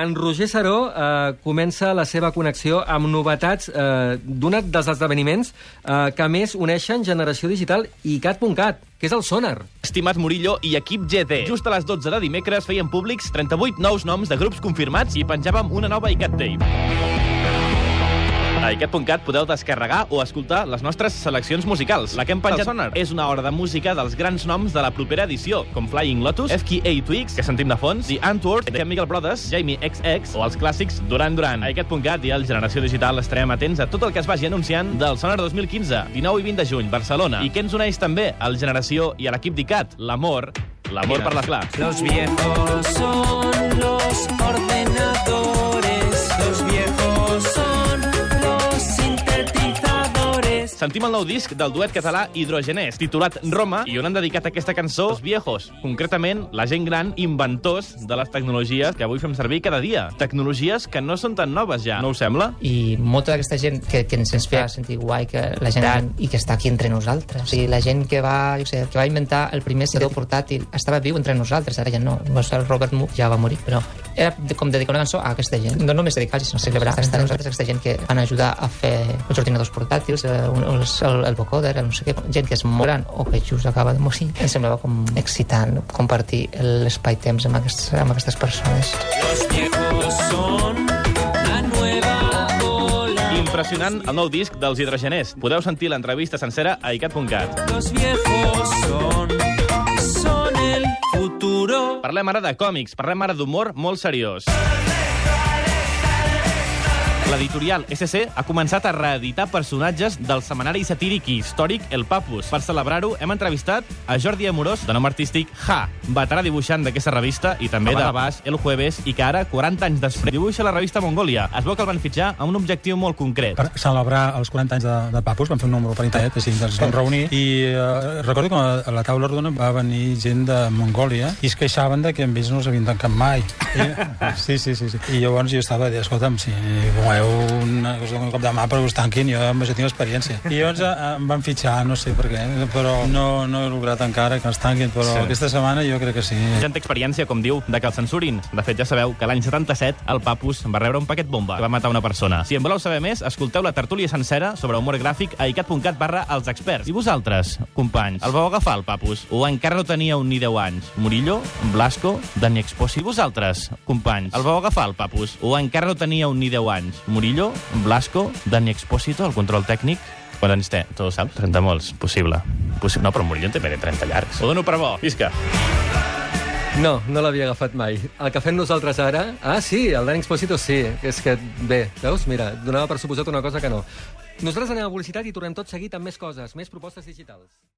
En Roger Saró eh, comença la seva connexió amb novetats eh, d'un dels esdeveniments eh, que més uneixen Generació Digital i Cat.cat, que és el Sonar. Estimat Murillo i equip GT. Just a les 12 de dimecres feien públics 38 nous noms de grups confirmats i penjàvem una nova iCat Tape. A iCat.cat podeu descarregar o escoltar les nostres seleccions musicals. La que hem penjat Sonar és una hora de música dels grans noms de la propera edició, com Flying Lotus, FKA Twigs, que sentim de fons, The Antwoord, The Chemical Brothers, Jamie XX o els clàssics Duran Duran. A iCat.cat i al Generació Digital estarem atents a tot el que es vagi anunciant del Sonar 2015, 19 i 20 de juny, Barcelona. I què ens uneix també al Generació i a l'equip d'ICAT? L'amor, l'amor per les clars. Los viejos son los ordenadores, Sentim el nou disc del duet català Hidrogenès, titulat Roma, i on han dedicat aquesta cançó els viejos, concretament la gent gran inventors de les tecnologies que avui fem servir cada dia. Tecnologies que no són tan noves ja, no us sembla? i molta d'aquesta gent que, que ens, ens fa sentir guai que la gent gran i que està aquí entre nosaltres. O sigui, la gent que va, jo sé, que va inventar el primer CD portàtil estava viu entre nosaltres, ara ja no. El Robert Moog ja va morir, però era de, com dedicar una cançó a aquesta gent. No només dedicar sinó celebrar estar nosaltres, aquesta gent que van ajudar a fer els ordinadors portàtils, eh, un- els, el, el vocoder, el no sé què, gent que és molt gran o que just acaba de morir. Em semblava com excitant compartir l'espai-temps amb, aquests, amb aquestes persones. Los viejos son. Impressionant el nou disc dels Hidrogeners. Podeu sentir l'entrevista sencera a icat.cat. Los viejos son, son el futuro. Parlem ara de còmics, parlem ara d'humor molt seriós. L'editorial SC ha començat a reeditar personatges del setmanari satíric i històric El Papus. Per celebrar-ho, hem entrevistat a Jordi Amorós, de nom artístic Ja, veterà dibuixant d'aquesta revista i també de Bas El Jueves, i que ara, 40 anys després, dibuixa la revista Mongolia. Es veu que el van fitxar amb un objectiu molt concret. per celebrar els 40 anys de, de Papus, vam fer un número per internet, així ens vam reunir, i eh, recordo que a la taula rodona va venir gent de Mongòlia i es queixaven de que amb ells no els havien tancat mai. I, sí, sí, sí, sí. I llavors jo estava a dir, escolta'm, si voleu una cosa un cop de mà perquè us tanquin, jo amb això tinc experiència. I llavors eh, em van fitxar, no sé per què, però no, no he lograt encara que els tanquin, però Sí. aquesta setmana jo crec que sí. Gent té experiència, com diu, de que el censurin. De fet, ja sabeu que l'any 77 el Papus va rebre un paquet bomba que va matar una persona. Si en voleu saber més, escolteu la tertúlia sencera sobre humor gràfic a icat.cat barra els experts. I vosaltres, companys, el vau agafar, el Papus? O encara no teníeu ni 10 anys? Murillo, Blasco, Dani Exposi. Vosaltres, companys, el vau agafar, el Papus? O encara no teníeu ni 10 anys? Murillo, Blasco, Dani Exposito, el control tècnic, Quants anys té? Tu ho saps? 30 molts. Possible. Possi no, però Murillo en té més de 30 llargs. Ho dono per bo. Visca. No, no l'havia agafat mai. El que fem nosaltres ara... Ah, sí, el Dan Exposito sí. És que, bé, veus? Mira, donava per suposat una cosa que no. Nosaltres anem a publicitat i tornem tot seguit amb més coses, més propostes digitals.